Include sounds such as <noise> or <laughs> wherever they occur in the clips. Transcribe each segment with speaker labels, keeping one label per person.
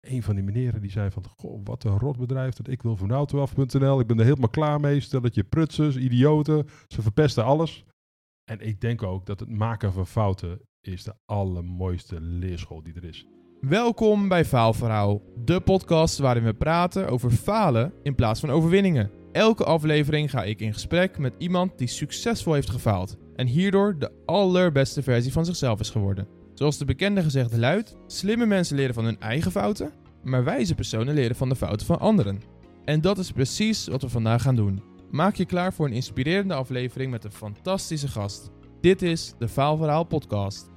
Speaker 1: een van die meneren die zei van, goh, wat een rot bedrijf, dat ik wil van autoaf.nl. Ik ben er helemaal klaar mee, stel dat je prutsers, idioten, ze verpesten alles. En ik denk ook dat het maken van fouten is de allermooiste leerschool die er is.
Speaker 2: Welkom bij Faalverhaal, de podcast waarin we praten over falen in plaats van overwinningen. Elke aflevering ga ik in gesprek met iemand die succesvol heeft gefaald en hierdoor de allerbeste versie van zichzelf is geworden. Zoals de bekende gezegde luidt: slimme mensen leren van hun eigen fouten, maar wijze personen leren van de fouten van anderen. En dat is precies wat we vandaag gaan doen. Maak je klaar voor een inspirerende aflevering met een fantastische gast. Dit is de Faalverhaal Podcast.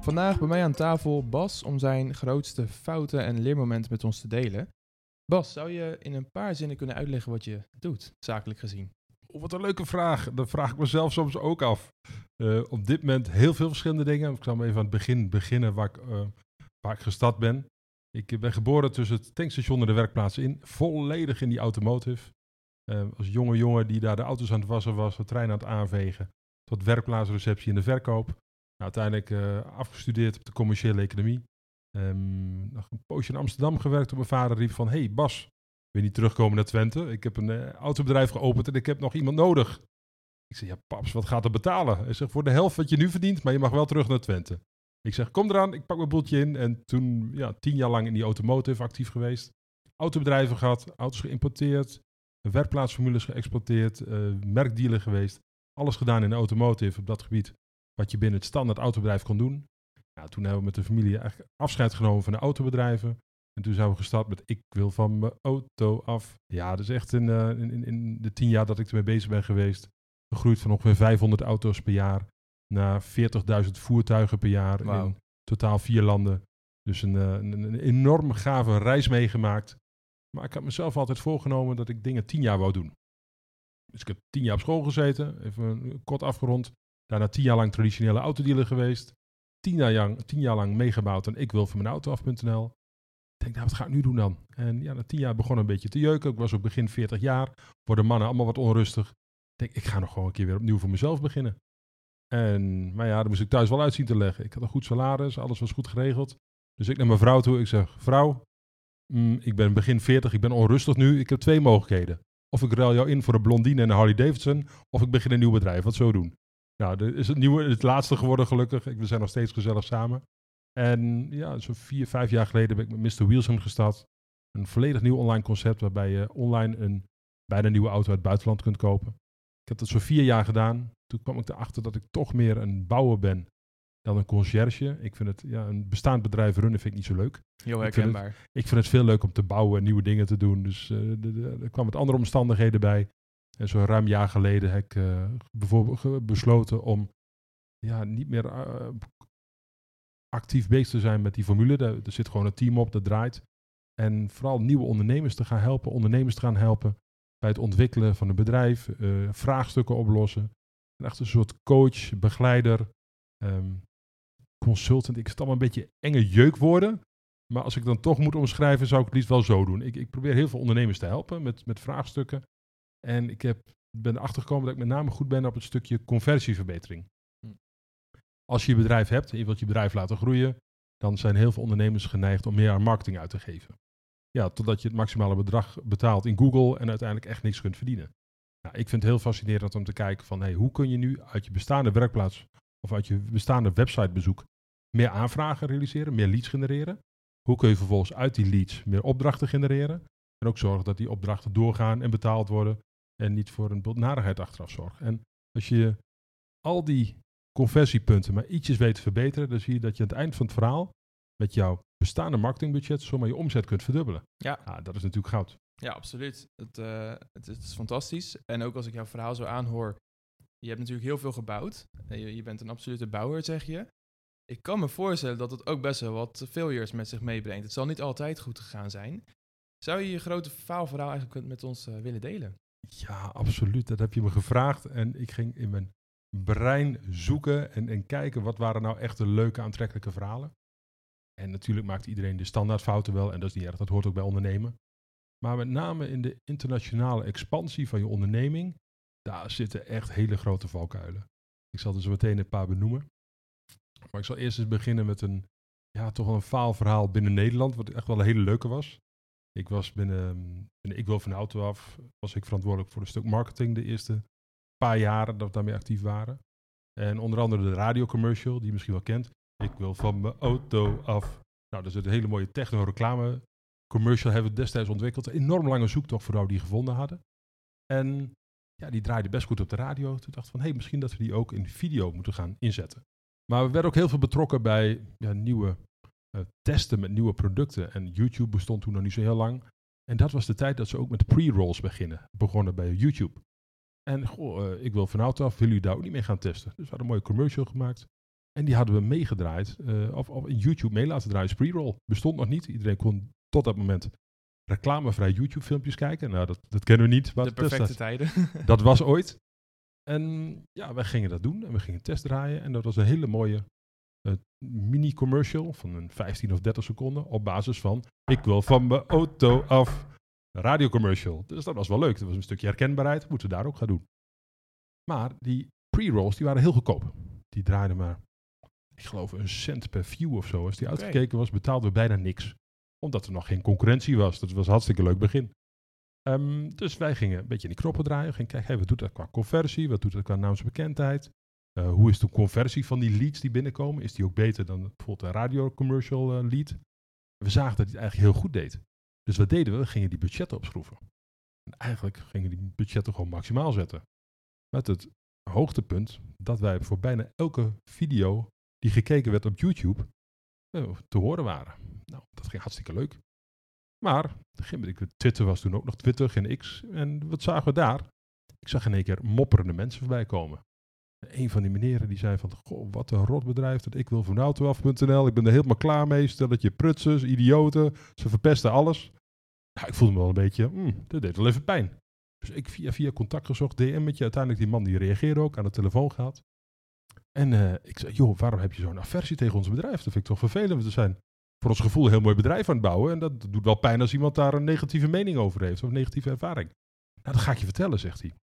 Speaker 2: Vandaag bij mij aan tafel Bas om zijn grootste fouten en leermomenten met ons te delen. Bas, zou je in een paar zinnen kunnen uitleggen wat je doet, zakelijk gezien?
Speaker 1: Oh, wat een leuke vraag. Dat vraag ik mezelf soms ook af. Uh, op dit moment heel veel verschillende dingen. Ik zal maar even aan het begin beginnen waar ik, uh, waar ik gestart ben. Ik ben geboren tussen het tankstation en de werkplaats in. Volledig in die automotive. Uh, als jonge jongen die daar de auto's aan het wassen was, de trein aan het aanvegen. Tot werkplaatsreceptie in de verkoop. Nou, uiteindelijk afgestudeerd op de commerciële economie. Um, nog een poosje in Amsterdam gewerkt. Op mijn vader riep van, hey Bas, wil niet terugkomen naar Twente? Ik heb een uh, autobedrijf geopend en ik heb nog iemand nodig. Ik zeg, ja paps, wat gaat er betalen? Hij zegt, voor de helft wat je nu verdient, maar je mag wel terug naar Twente. Ik zeg, kom eraan, ik pak mijn boeltje in. En toen, ja, tien jaar lang in die automotive actief geweest. Autobedrijven gehad, auto's geïmporteerd, werkplaatsformules geëxporteerd, uh, merkdealer geweest. Alles gedaan in de automotive op dat gebied, wat je binnen het standaard autobedrijf kon doen. Toen hebben we met de familie afscheid genomen van de autobedrijven. En toen zijn we gestart met ik wil van mijn auto af. Ja, is echt in, uh, in, in, de tien jaar dat ik ermee bezig ben geweest. Gegroeid van ongeveer 500 auto's per jaar naar 40.000 voertuigen per jaar wow. in totaal vier landen. Dus een, uh, een, een, enorm gave reis meegemaakt. Maar ik had mezelf altijd voorgenomen dat ik dingen tien jaar wou doen. Dus ik heb tien jaar op school gezeten, even kort afgerond. Daarna tien jaar lang traditionele autodealer geweest. Tien jaar, lang, tien jaar lang meegebouwd en ik wil van mijn auto af.nl. Ik denk, nou, wat ga ik nu doen dan? En ja, na tien jaar begon een beetje te jeuken. Ik was op begin 40 jaar. Worden mannen allemaal wat onrustig. Ik denk, ik ga nog gewoon een keer weer opnieuw voor mezelf beginnen. En, maar ja, dan moest ik thuis wel uitzien te leggen. Ik had een goed salaris, alles was goed geregeld. Dus ik naar mijn vrouw toe. Ik zeg, vrouw, mm, ik ben begin 40, ik ben onrustig nu. Ik heb twee mogelijkheden. Of ik ruil jou in voor een blondine en een Harley Davidson. Of ik begin een nieuw bedrijf. Wat zo doen? Nou, dit is het, nieuwe, het laatste geworden gelukkig. We zijn nog steeds gezellig samen. En ja, zo'n vier, vijf jaar geleden ben ik met Mr. Wilson gestart. Een volledig nieuw online concept waarbij je online een bijna nieuwe auto uit het buitenland kunt kopen. Ik heb dat zo'n vier jaar gedaan. Toen kwam ik erachter dat ik toch meer een bouwer ben dan een conciërge. Ik vind het, ja, een bestaand bedrijf runnen vind ik niet zo leuk.
Speaker 2: Heel herkenbaar.
Speaker 1: Ik vind het, ik vind het veel leuk om te bouwen en nieuwe dingen te doen. Dus uh, er kwam het andere omstandigheden bij. En zo'n ruim jaar geleden heb ik uh, bijvoorbeeld besloten om ja, niet meer uh, actief bezig te zijn met die formule. Er, zit gewoon een team op dat draait. En vooral nieuwe ondernemers te gaan helpen, ondernemers te gaan helpen bij het ontwikkelen van een bedrijf, uh, vraagstukken oplossen. En echt een soort coach, begeleider, um, consultant. Ik zit allemaal een beetje enge jeukwoorden. Maar als ik dan toch moet omschrijven, zou ik het liefst wel zo doen. Ik, ik probeer heel veel ondernemers te helpen met, met vraagstukken. En ik heb, ben erachter gekomen dat ik met name goed ben op het stukje conversieverbetering. Als je je bedrijf hebt en je wilt je bedrijf laten groeien, dan zijn heel veel ondernemers geneigd om meer aan marketing uit te geven. Ja, totdat je het maximale bedrag betaalt in Google en uiteindelijk echt niks kunt verdienen. Nou, ik vind het heel fascinerend om te kijken van hey, hoe kun je nu uit je bestaande werkplaats of uit je bestaande websitebezoek meer aanvragen realiseren, meer leads genereren. Hoe kun je vervolgens uit die leads meer opdrachten genereren en ook zorgen dat die opdrachten doorgaan en betaald worden en niet voor een narigheid achteraf zorgen. En als je al die conversiepunten maar ietsjes weet te verbeteren, dan zie je dat je aan het eind van het verhaal met jouw bestaande marketingbudget zomaar je omzet kunt verdubbelen.
Speaker 2: Ja.
Speaker 1: ja dat is natuurlijk goud.
Speaker 2: Ja, absoluut. Het, uh, het, het, is fantastisch. En ook als ik jouw verhaal zo aanhoor, je hebt natuurlijk heel veel gebouwd. Je, je bent een absolute bouwer, zeg je. Ik kan me voorstellen dat het ook best wel wat failures met zich meebrengt. Het zal niet altijd goed gegaan zijn. Zou je je grote faalverhaal eigenlijk met ons uh, willen delen?
Speaker 1: Ja, absoluut. Dat heb je me gevraagd. En ik ging in mijn brein zoeken en, en kijken wat waren nou echt de leuke, aantrekkelijke verhalen. En natuurlijk maakt iedereen de standaardfouten wel. En dat is niet erg, dat hoort ook bij ondernemen. Maar met name in de internationale expansie van je onderneming, daar zitten echt hele grote valkuilen. Ik zal er zo meteen een paar benoemen. Maar ik zal eerst eens beginnen met een, ja, toch wel een faalverhaal binnen Nederland, wat echt wel een hele leuke was. Ik was binnen, binnen Ik Wil Van de Auto Af, was ik verantwoordelijk voor een stuk marketing de eerste paar jaren dat we daarmee actief waren. En onder andere de radiocommercial, die je misschien wel kent. Ik wil van mijn auto af. Nou, dat is een hele mooie techno-reclame commercial hebben we destijds ontwikkeld. Een enorm lange zoektocht voor die gevonden hadden. En ja, die draaide best goed op de radio. Toen dacht ik van, hé, hey, misschien dat we die ook in video moeten gaan inzetten. Maar we werden ook heel veel betrokken bij ja, nieuwe uh, testen met nieuwe producten. En YouTube bestond toen nog niet zo heel lang. En dat was de tijd dat ze ook met pre-rolls beginnen, begonnen bij YouTube. En goh, uh, ik wil vanuit af, willen jullie daar ook niet mee gaan testen? Dus we hadden een mooie commercial gemaakt. En die hadden we meegedraaid, uh, of, of in YouTube mee laten draaien. Pre-roll bestond nog niet. Iedereen kon tot dat moment reclamevrij YouTube-filmpjes kijken. Nou, dat, dat kennen we niet.
Speaker 2: De perfecte tijden. <laughs>
Speaker 1: dat was ooit. En ja, wij gingen dat doen en we gingen test draaien. En dat was een hele mooie uh, mini-commercial van een 15 of 30 seconden op basis van ik wil van mijn auto af. Radiocommercial. Dus dat was wel leuk. Dat was een stukje herkenbaarheid. Moeten we daar ook gaan doen. Maar die pre-rolls die waren heel goedkoop. Die draaiden maar, ik geloof, een cent per view of zo. Als die uitgekeken was, betaalden we bijna niks omdat er nog geen concurrentie was. Dat was een hartstikke leuk begin. Um, dus wij gingen een beetje in die knoppen draaien. Gingen kijken, hey, wat doet dat qua conversie? Wat doet dat qua naamsbekendheid? Uh, hoe is de conversie van die leads die binnenkomen? Is die ook beter dan bijvoorbeeld een radiocommercial uh, lead? We zagen dat hij het eigenlijk heel goed deed. Dus wat deden we? We gingen die budgetten opschroeven. En eigenlijk gingen die budgetten gewoon maximaal zetten. Met het hoogtepunt dat wij voor bijna elke video die gekeken werd op YouTube uh, te horen waren. Nou, dat ging hartstikke leuk. Maar, Twitter was toen ook nog Twitter, geen X. En wat zagen we daar? Ik zag in één keer mopperende mensen voorbij komen. En een van die meneren die zei van, goh, wat een rotbedrijf, dat ik wil van autoaf.nl, ik ben er helemaal klaar mee, stel dat je prutsers, idioten, ze verpesten alles. Ik voelde me wel een beetje, mm, dat deed wel even pijn. Dus ik via, via contact gezocht, DM met je, uiteindelijk die man die reageerde ook, aan de telefoon gehad. En uh, ik zei, joh, waarom heb je zo'n aversie tegen ons bedrijf? Dat vind ik toch vervelend. We zijn voor ons gevoel een heel mooi bedrijf aan het bouwen. En dat doet wel pijn als iemand daar een negatieve mening over heeft of negatieve ervaring. Nou, dat ga ik je vertellen, zegt hij.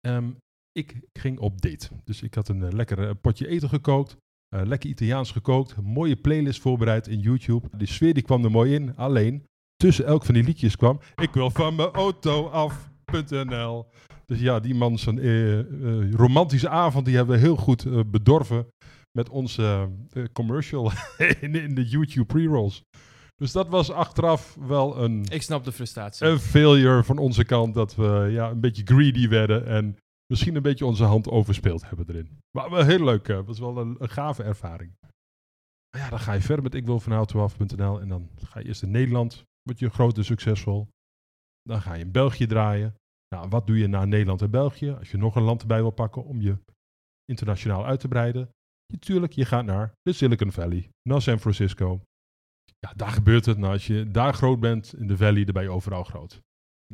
Speaker 1: Um, ik ging op date. Dus ik had een uh, lekker uh, potje eten gekookt. Uh, lekker Italiaans gekookt. Een mooie playlist voorbereid in YouTube. De sfeer die kwam er mooi in. Alleen, tussen elk van die liedjes kwam... Ik wil van mijn auto af.nl. Dus ja, die man zijn romantische avond... die hebben we heel goed bedorven met onze commercial <laughs> in, in, de YouTube pre-rolls. Dus dat was achteraf wel een...
Speaker 2: Ik snap de frustratie.
Speaker 1: Een failure van onze kant dat we ja, een beetje greedy werden en misschien een beetje onze hand overspeeld hebben erin. Maar wel heel leuk, het was wel een, een, gave ervaring. Maar ja, dan ga je verder met ikwilvanauto.nl en dan ga je eerst in Nederland, word je groot en succesvol. Dan ga je in België draaien. Nou, wat doe je na Nederland en België? Als je nog een land erbij wil pakken om je internationaal uit te breiden, Natuurlijk, je gaat naar de Silicon Valley, naar San Francisco. Ja, daar gebeurt het. Nou, als je daar groot bent in de Valley, dan ben je overal groot.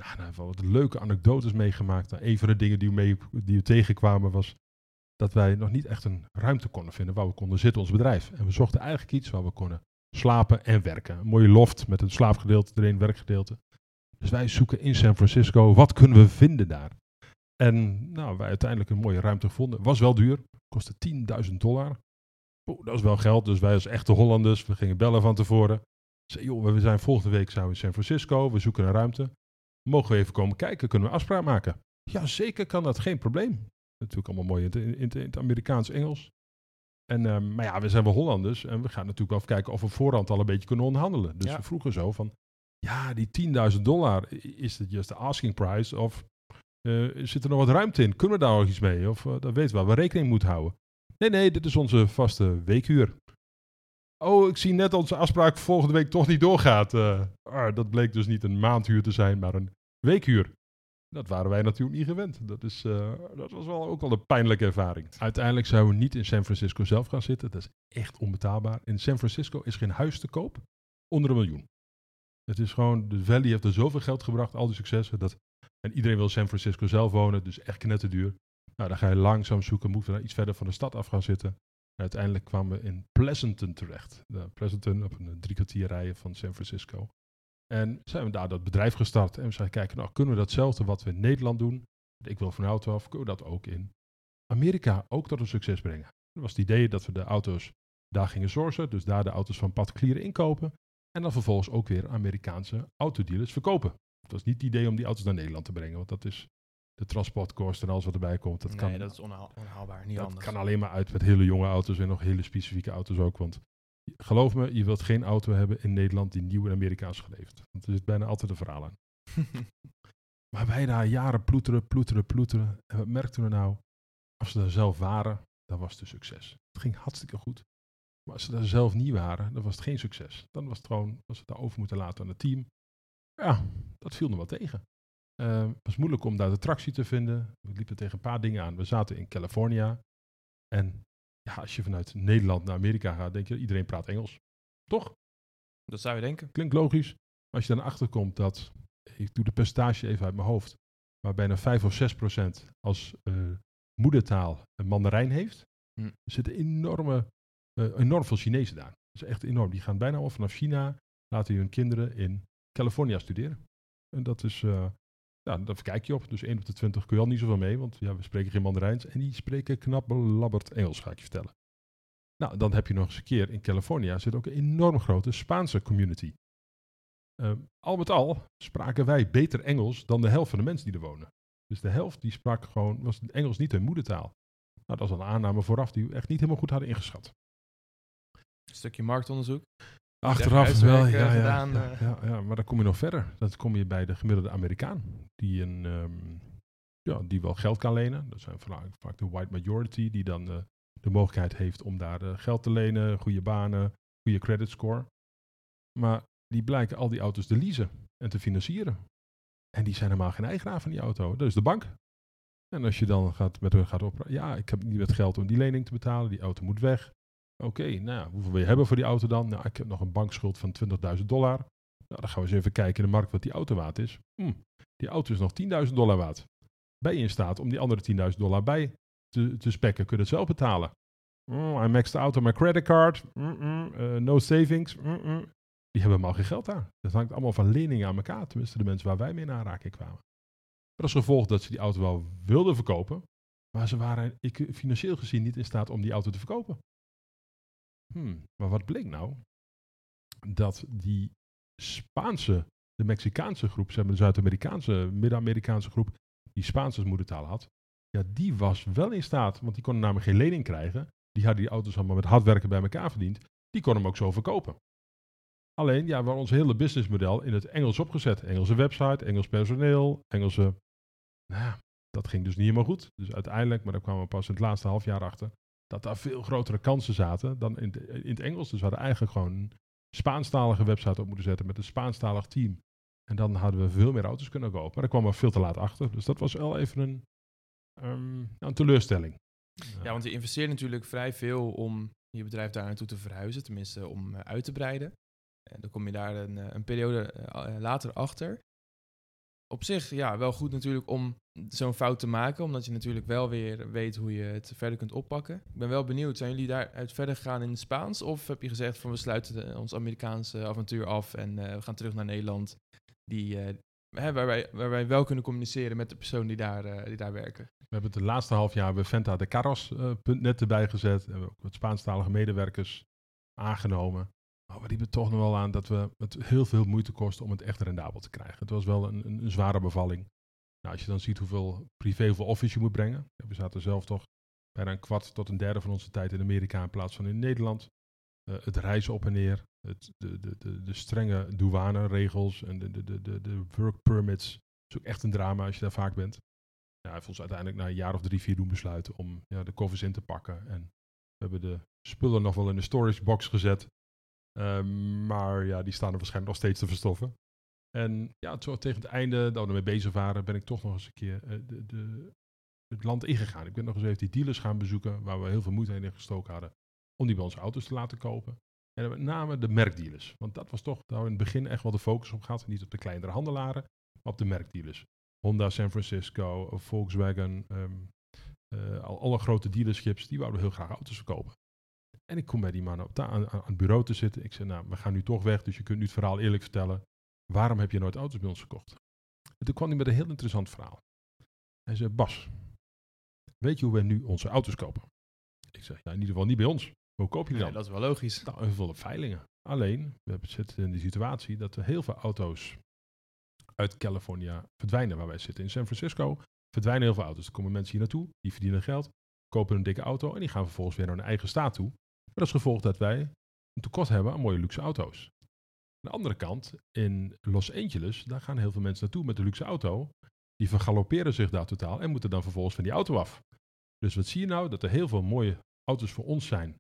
Speaker 1: Nou, nou wat leuke anekdotes meegemaakt. Nou, een van de dingen die we, die tegenkwamen was dat wij nog niet echt een ruimte konden vinden waar we konden zitten, ons bedrijf. En we zochten eigenlijk iets waar we konden slapen en werken. Een mooie loft met een slaapgedeelte erin, werkgedeelte. Dus wij zoeken in San Francisco, wat kunnen we vinden daar? En nou, wij uiteindelijk een mooie ruimte gevonden. Was wel duur, kostte 10.000 dollar. Dat is wel geld, dus wij als echte Hollanders, we gingen bellen van tevoren. Zei, joh, we zijn volgende week in San Francisco, we zoeken een ruimte. Mogen we even komen kijken, kunnen we afspraak maken? Ja, zeker kan dat, geen probleem. Natuurlijk allemaal mooi in het, in het Amerikaans-Engels. En, um, maar ja, we zijn wel Hollanders en we gaan natuurlijk wel even kijken of we voorhand al een beetje kunnen onderhandelen. Dus we vroegen zo van, ja, die 10.000 dollar, is het just de asking price of uh, zit er nog wat ruimte in? Kunnen we daar nog iets mee? Of uh, dat weten we waar we rekening moeten houden. Nee, nee, dit is onze vaste weekhuur. Oh, ik zie net dat onze afspraak volgende week toch niet doorgaat. Uh, ah, dat bleek dus niet een maandhuur te zijn, maar een weekhuur. Dat waren wij natuurlijk niet gewend. Dat, is, dat was wel ook wel een pijnlijke ervaring. Uiteindelijk zouden we niet in San Francisco zelf gaan zitten. Dat is echt onbetaalbaar. In San Francisco is geen huis te koop onder een miljoen. Het is gewoon, de Valley heeft er zoveel geld gebracht, al die successen, dat en iedereen wil San Francisco zelf wonen, dus echt knetterduur. Nou, dan ga je langzaam zoeken, moeten we iets verder van de stad af gaan zitten. En uiteindelijk kwamen we in Pleasanton terecht. De Pleasanton op een drie kwartier rijden van San Francisco. En zijn we daar dat bedrijf gestart. En we zijn kijken, nou kunnen we datzelfde wat we in Nederland doen. Ik wil van auto af, kunnen we dat ook in Amerika ook tot een succes brengen. Dat was het idee dat we de auto's daar gingen sourcen, dus daar de auto's van particulieren inkopen. En dan vervolgens ook weer Amerikaanse autodealers verkopen. Het was niet het idee om die auto's naar Nederland te brengen, want dat is de transportkosten en alles wat erbij komt. Dat
Speaker 2: nee,
Speaker 1: kan,
Speaker 2: dat is onhaal- onhaalbaar, niet
Speaker 1: dat
Speaker 2: anders.
Speaker 1: kan alleen maar uit met hele jonge auto's en nog hele specifieke auto's ook. Want geloof me, je wilt geen auto hebben in Nederland die nieuw in Amerika is geleverd. Want er zit bijna altijd een verhaal aan. <laughs> Maar wij daar jaren ploeteren, ploeteren, ploeteren. En wat merkten we nou? Als ze daar zelf waren, dan was het een succes. Het ging hartstikke goed. Maar als ze daar zelf niet waren, dan was het geen succes. Dan was het gewoon, als we het over moeten laten aan het team. Ja, dat viel nog wel tegen. Eh, het was moeilijk om daar de tractie te vinden. We liepen tegen een paar dingen aan. We zaten in California. En ja, als je vanuit Nederland naar Amerika gaat, denk je, iedereen praat Engels. Toch?
Speaker 2: Dat zou je denken.
Speaker 1: Klinkt logisch. Maar als je dan achterkomt dat, ik doe de percentage even uit mijn hoofd, maar bijna 5 of 6 procent als eh, moedertaal een mandarijn heeft,
Speaker 2: Hm.
Speaker 1: er zitten enorme, eh, enorm veel Chinezen daar. Dat is echt enorm. Die gaan bijna al vanaf China, laten hun kinderen in California studeren. En dat is, eh ja, daar kijk je op. Dus 1 op de 20 kun je al niet zoveel mee, want ja, we spreken geen Mandarijns. En die spreken knap belabberd Engels, ga ik je vertellen. Nou, dan heb je nog eens een keer in California zit ook een enorm grote Spaanse community. Ehm, al met al spraken wij beter Engels dan de helft van de mensen die er wonen. Dus de helft die sprak gewoon, was Engels niet hun moedertaal. Nou, dat was een aanname vooraf die we echt niet helemaal goed hadden ingeschat.
Speaker 2: Een stukje marktonderzoek.
Speaker 1: Achteraf wel, ja,
Speaker 2: uitwerken,
Speaker 1: ja,
Speaker 2: gedaan,
Speaker 1: ja,
Speaker 2: eh.
Speaker 1: ja, ja, maar dan kom je nog verder. Dan kom je bij de gemiddelde Amerikaan, die, een, ehm, ja, die wel geld kan lenen. Dat zijn vaak, vaak de white majority, die dan eh, de mogelijkheid heeft om daar eh, geld te lenen, goede banen, goede credit score. Maar die blijken al die auto's te leasen en te financieren. En die zijn helemaal geen eigenaar van die auto. Dat is de bank. En als je dan gaat met hun gaat op, ja, ik heb niet het geld om die lening te betalen, die auto moet weg. Oké, nou, hoeveel wil je hebben voor die auto dan? Nou, ik heb nog een bankschuld van 20.000 dollar. Nou, dan gaan we eens even kijken in de markt wat die auto waard is. Hm, die auto is nog 10.000 dollar waard. Ben je in staat om die andere 10.000 dollar bij te, te spekken? Kun je het zelf betalen? Mm, I maxed out on my credit card. Mm, mm, eh, no savings. Die hebben helemaal geen geld daar. Dat hangt allemaal van leningen aan elkaar. Tenminste, de mensen waar wij mee in aanraking kwamen. Dat als gevolg dat ze die auto wel wilden verkopen. Maar ze waren ik, financieel gezien niet in staat om die auto te verkopen. Hmm, maar wat bleek nou? Dat die Spaanse, de Mexicaanse groep, zeg maar de Zuid-Amerikaanse, Midden-Amerikaanse groep, die Spaans als moedertaal had, ja, die was wel in staat, want die konden namelijk geen lening krijgen. Die hadden die auto's allemaal met hard werken bij elkaar verdiend. Die konden hem ook zo verkopen. Alleen, ja, we ons hele businessmodel in het Engels opgezet. Engelse website, Engels personeel, Engelse... Nou dat ging dus niet helemaal goed. Dus uiteindelijk, maar daar kwamen we pas in het laatste half jaar achter, dat daar veel grotere kansen zaten dan in, in het Engels. Dus we hadden eigenlijk gewoon een Spaanstalige website op moeten zetten met een Spaanstalig team. En dan hadden we veel meer auto's kunnen kopen. Maar daar kwam we veel te laat achter. Dus dat was wel even een, ehm, een teleurstelling.
Speaker 2: Ja, want je investeert natuurlijk vrij veel om je bedrijf daar naartoe te verhuizen, tenminste om eh, uit te breiden. En dan kom je daar een, eh, een periode eh, later achter. Op zich, ja, wel goed natuurlijk om zo'n fout te maken, omdat je natuurlijk wel weer weet hoe je het verder kunt oppakken. Ik ben wel benieuwd, zijn jullie daaruit verder gegaan in het Spaans? Of heb je gezegd van we sluiten ons Amerikaanse avontuur af en eh, we gaan terug naar Nederland, die, eh, hè, waar, wij, waar wij wel kunnen communiceren met de personen die daar, eh, die daar werken?
Speaker 1: We hebben het de laatste half jaar we Venta de Carros.net erbij gezet. We hebben ook wat Spaanstalige medewerkers aangenomen. Maar we liepen toch nog wel aan dat we het heel veel moeite kosten om het echt rendabel te krijgen. Het was wel een, een, zware bevalling. Nou, als je dan ziet hoeveel privé, hoeveel office je moet brengen. We zaten zelf toch bijna een kwart tot een derde van onze tijd in Amerika in plaats van in Nederland. Eh, het reizen op en neer. Het, de, de, de, strenge douaneregels en de, de, de, de, work permits. Het is ook echt een drama als je daar vaak bent. Ja, hij heeft ons uiteindelijk na een jaar of drie, vier doen besluiten om ja, de koffers in te pakken. En we hebben de spullen nog wel in de storage box gezet. Ehm, maar ja, die staan er waarschijnlijk nog steeds te verstoffen. En ja, tegen het einde dat we ermee bezig waren, ben ik toch nog eens een keer eh, de, de, het land ingegaan. Ik ben nog eens even die dealers gaan bezoeken, waar we heel veel moeite in gestoken hadden, om die bij onze auto's te laten kopen. En met name de merkdealers. Want dat was toch, daar in het begin echt wel de focus op gehad. Niet op de kleinere handelaren, maar op de merkdealers. Honda San Francisco, Volkswagen, al, alle grote dealerships, die wouden heel graag auto's verkopen. En ik kom bij die man op aan, aan het bureau te zitten. Ik zei, nou, we gaan nu toch weg, dus je kunt nu het verhaal eerlijk vertellen. Waarom heb je nooit auto's bij ons gekocht? En toen kwam hij met een heel interessant verhaal. Hij zei, Bas, weet je hoe wij nu onze auto's kopen? Ik zeg, ja, in ieder geval niet bij ons. Hoe koop je die
Speaker 2: Ja,
Speaker 1: dan?
Speaker 2: dat is wel logisch.
Speaker 1: Nou, heel veel op veilingen. Alleen, we hebben- zitten in die situatie dat er heel veel auto's uit California verdwijnen, waar wij zitten. In San Francisco verdwijnen heel veel auto's. Er komen mensen hier naartoe, die verdienen geld, kopen een dikke auto en die gaan vervolgens weer naar hun eigen staat toe. Met als gevolg dat wij een tekort hebben aan mooie luxe auto's. Aan de andere kant, in Los Angeles, daar gaan heel veel mensen naartoe met de luxe auto. Die vergalopperen zich daar totaal en moeten dan vervolgens van die auto af. Dus wat zie je nou? Dat er heel veel mooie auto's voor ons zijn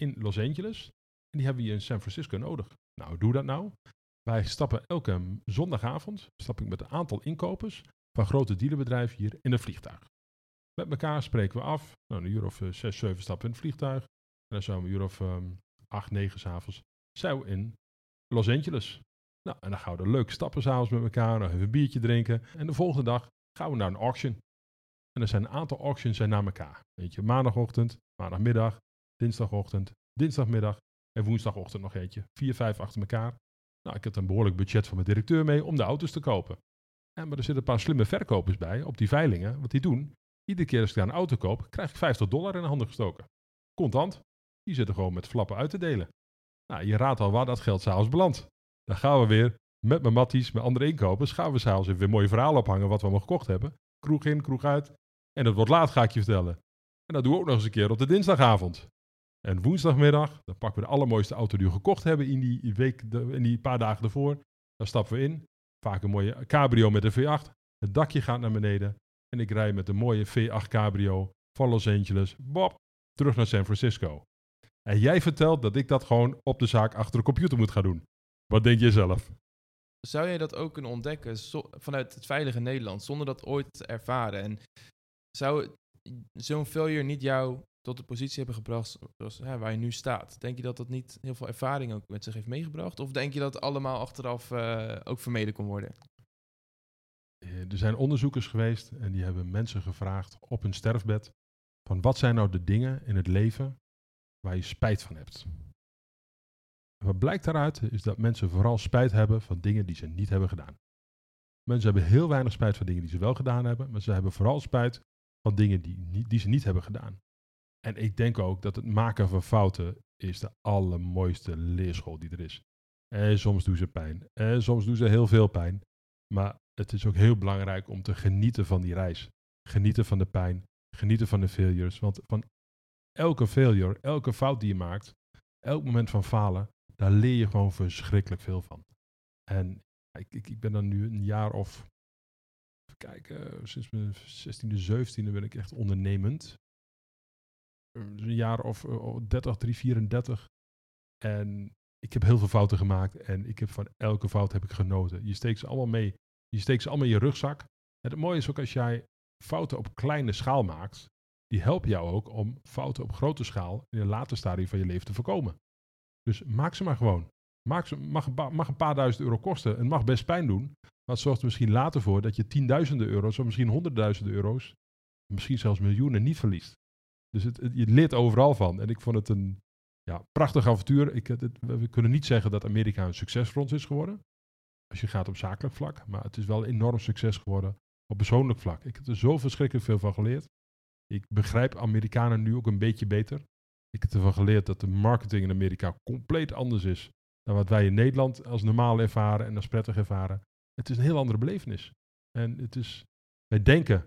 Speaker 1: in Los Angeles. En die hebben we hier in San Francisco nodig. Nou, doe dat nou? Wij stappen elke zondagavond, stap ik met een aantal inkopers van grote dealerbedrijven hier in een vliegtuig. Met elkaar spreken we af. Nou, een uur of eh, zes, zeven stappen in het vliegtuig. Dan zijn we een uur of ehm, acht, negen s'avonds we in Los Angeles. Nou, en dan gaan we er leuk stappen s'avonds met elkaar. Nog even een biertje drinken. En de volgende dag gaan we naar een auction. En er zijn een aantal auctions zijn naar elkaar. Weet je, maandagochtend, maandagmiddag, dinsdagochtend, dinsdagmiddag en woensdagochtend nog eentje. Vier, vijf achter elkaar. Nou, ik heb een behoorlijk budget van mijn directeur mee om de auto's te kopen. En, maar er zitten een paar slimme verkopers bij op die veilingen. Wat die doen, iedere keer als ik daar een auto koop, krijg ik 50 dollar in de handen gestoken. Contant. Die zitten gewoon met flappen uit te delen. Nou, je raadt al waar dat geld s'avonds belandt. Dan gaan we weer met mijn matties, met andere inkopers, gaan we s'avonds even weer mooie verhalen ophangen wat we allemaal gekocht hebben. Kroeg in, kroeg uit. En dat wordt laat, ga ik je vertellen. En dat doen we ook nog eens een keer op de dinsdagavond. En woensdagmiddag, dan pakken we de allermooiste auto die we gekocht hebben in die week, in die paar dagen ervoor. Dan stappen we in. Vaak een mooie cabrio met een V8. Het dakje gaat naar beneden. En ik rij met een mooie V8 cabrio van Los Angeles, Bob, terug naar San Francisco. En jij vertelt dat ik dat gewoon op de zaak achter de computer moet gaan doen. Wat denk je zelf?
Speaker 2: Zou jij dat ook kunnen ontdekken zo- vanuit het veilige Nederland, zonder dat ooit te ervaren? En zou zo'n failure niet jou tot de positie hebben gebracht zoals, ja, waar je nu staat? Denk je dat dat niet heel veel ervaring ook met zich heeft meegebracht? Of denk je dat het allemaal achteraf eh, ook vermeden kon worden?
Speaker 1: Eh, Er zijn onderzoekers geweest en die hebben mensen gevraagd op hun sterfbed van wat zijn nou de dingen in het leven waar je spijt van hebt. Wat blijkt daaruit is dat mensen vooral spijt hebben van dingen die ze niet hebben gedaan. Mensen hebben heel weinig spijt van dingen die ze wel gedaan hebben, maar ze hebben vooral spijt van dingen die, die ze niet hebben gedaan. En ik denk ook dat het maken van fouten is de allermooiste leerschool die er is. En soms doen ze pijn. En soms doen ze heel veel pijn. Maar het is ook heel belangrijk om te genieten van die reis. Genieten van de pijn. Genieten van de failures. Want van elke failure, elke fout die je maakt, elk moment van falen, daar leer je gewoon verschrikkelijk veel van. En ik, ik, ik ben dan nu een jaar of, even kijken, sinds mijn 16e, 17e ben ik echt ondernemend. Een jaar of eh, 30, 3, 34. En ik heb heel veel fouten gemaakt en ik heb van elke fout heb ik genoten. Je steekt ze allemaal mee. Je steekt ze allemaal in je rugzak. En het mooie is ook als jij fouten op kleine schaal maakt, die helpen jou ook om fouten op grote schaal in een later stadium van je leven te voorkomen. Dus maak ze maar gewoon. Maak ze, mag, mag een paar duizend euro kosten. Het mag best pijn doen. Maar het zorgt er misschien later voor dat je tienduizenden euro's of misschien honderdduizenden euro's, misschien zelfs miljoenen niet verliest. Dus het, het- je leert overal van. En ik vond het een ja, prachtig avontuur. Ik, het, we kunnen niet zeggen dat Amerika een succes voor ons is geworden. Als je gaat op zakelijk vlak. Maar het is wel een enorm succes geworden op persoonlijk vlak. Ik heb er zo verschrikkelijk veel van geleerd. Ik begrijp Amerikanen nu ook een beetje beter. Ik heb ervan geleerd dat de marketing in Amerika compleet anders is dan wat wij in Nederland als normaal ervaren en als prettig ervaren. Het is een heel andere belevenis. En het is, wij denken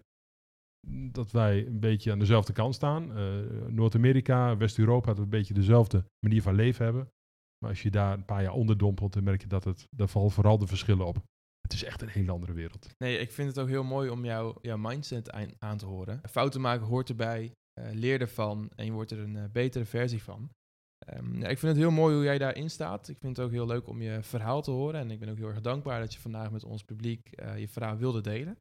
Speaker 1: dat wij een beetje aan dezelfde kant staan. Eh, Noord-Amerika, West-Europa, dat we een beetje dezelfde manier van leven hebben. Maar als je daar een paar jaar onderdompelt, dan merk je dat het, daar vooral de verschillen op. Het is echt een hele andere wereld.
Speaker 2: Nee, ik vind het ook heel mooi om jou, jouw mindset aan, te horen. Fouten maken hoort erbij. eh, leer ervan en je wordt er een eh, betere versie van. Ehm, ja, ik vind het heel mooi hoe jij daarin staat. Ik vind het ook heel leuk om je verhaal te horen. En ik ben ook heel erg dankbaar dat je vandaag met ons publiek eh, je verhaal wilde delen.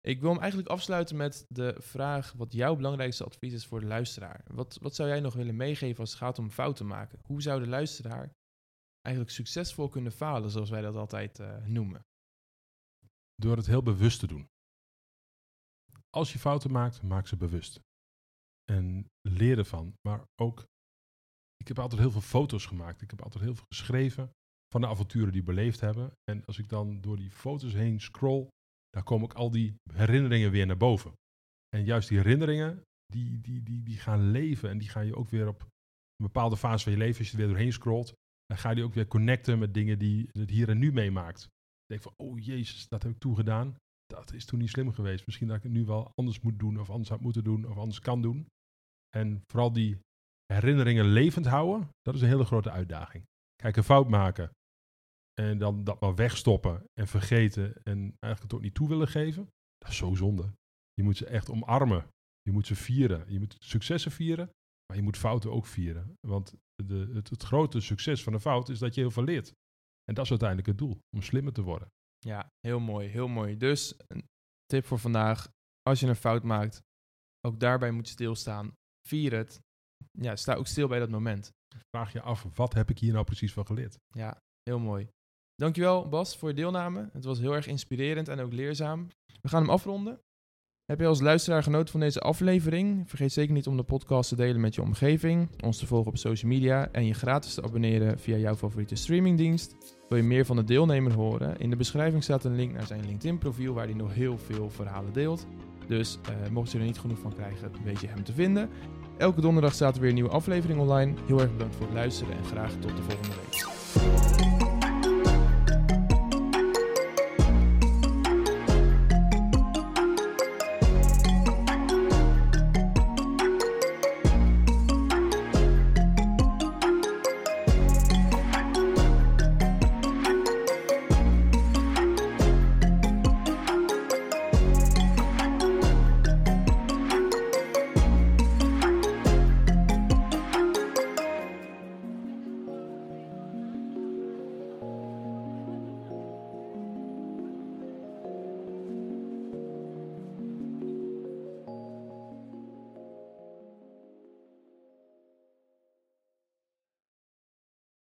Speaker 2: Ik wil hem eigenlijk afsluiten met de vraag wat jouw belangrijkste advies is voor de luisteraar. Wat, wat zou jij nog willen meegeven als het gaat om fouten maken? Hoe zou de luisteraar eigenlijk succesvol kunnen falen, zoals wij dat altijd noemen?
Speaker 1: Door het heel bewust te doen. Als je fouten maakt, maak ze bewust. En leer ervan. Maar ook, ik heb altijd heel veel foto's gemaakt. Ik heb altijd heel veel geschreven van de avonturen die beleefd hebben. En als ik dan door die foto's heen scroll, dan komen ook al die herinneringen weer naar boven. En juist die herinneringen, die, die, die, die gaan leven. En die gaan je ook weer op een bepaalde fase van je leven, als je er weer doorheen scrolt, dan ga je die ook weer connecten met dingen die het hier en nu meemaakt. Je denkt van, oh jezus, dat heb ik toegedaan. Dat is toen niet slim geweest. Misschien dat ik het nu wel anders moet doen, of anders had moeten doen, of anders kan doen. En vooral die herinneringen levend houden, dat is een hele grote uitdaging. Kijk, een fout maken en dan dat maar wegstoppen en vergeten en eigenlijk het ook niet toe willen geven, dat is zo zonde. Je moet ze echt omarmen. Je moet ze vieren. Je moet successen vieren, maar je moet fouten ook vieren. Want de, het grote succes van een fout is dat je heel veel leert. En dat is uiteindelijk het doel, om slimmer te worden.
Speaker 2: Ja, heel mooi, heel mooi. Dus een tip voor vandaag, als je een fout maakt, ook daarbij moet je stilstaan. Vier het. Ja, sta ook stil bij dat moment.
Speaker 1: Vraag je af, wat heb ik hier nou precies van geleerd?
Speaker 2: Ja, heel mooi. Dankjewel Bas voor je deelname. Het was heel erg inspirerend en ook leerzaam. We gaan hem afronden. Heb je als luisteraar genoten van deze aflevering? Vergeet zeker niet om de podcast te delen met je omgeving, ons te volgen op social media en je gratis te abonneren via jouw favoriete streamingdienst. Wil je meer van de deelnemer horen? In de beschrijving staat een link naar zijn LinkedIn-profiel waar hij nog heel veel verhalen deelt. Dus uh, mocht je er niet genoeg van krijgen, weet je hem te vinden. Elke donderdag staat er weer een nieuwe aflevering online. Heel erg bedankt voor het luisteren en graag tot de volgende week.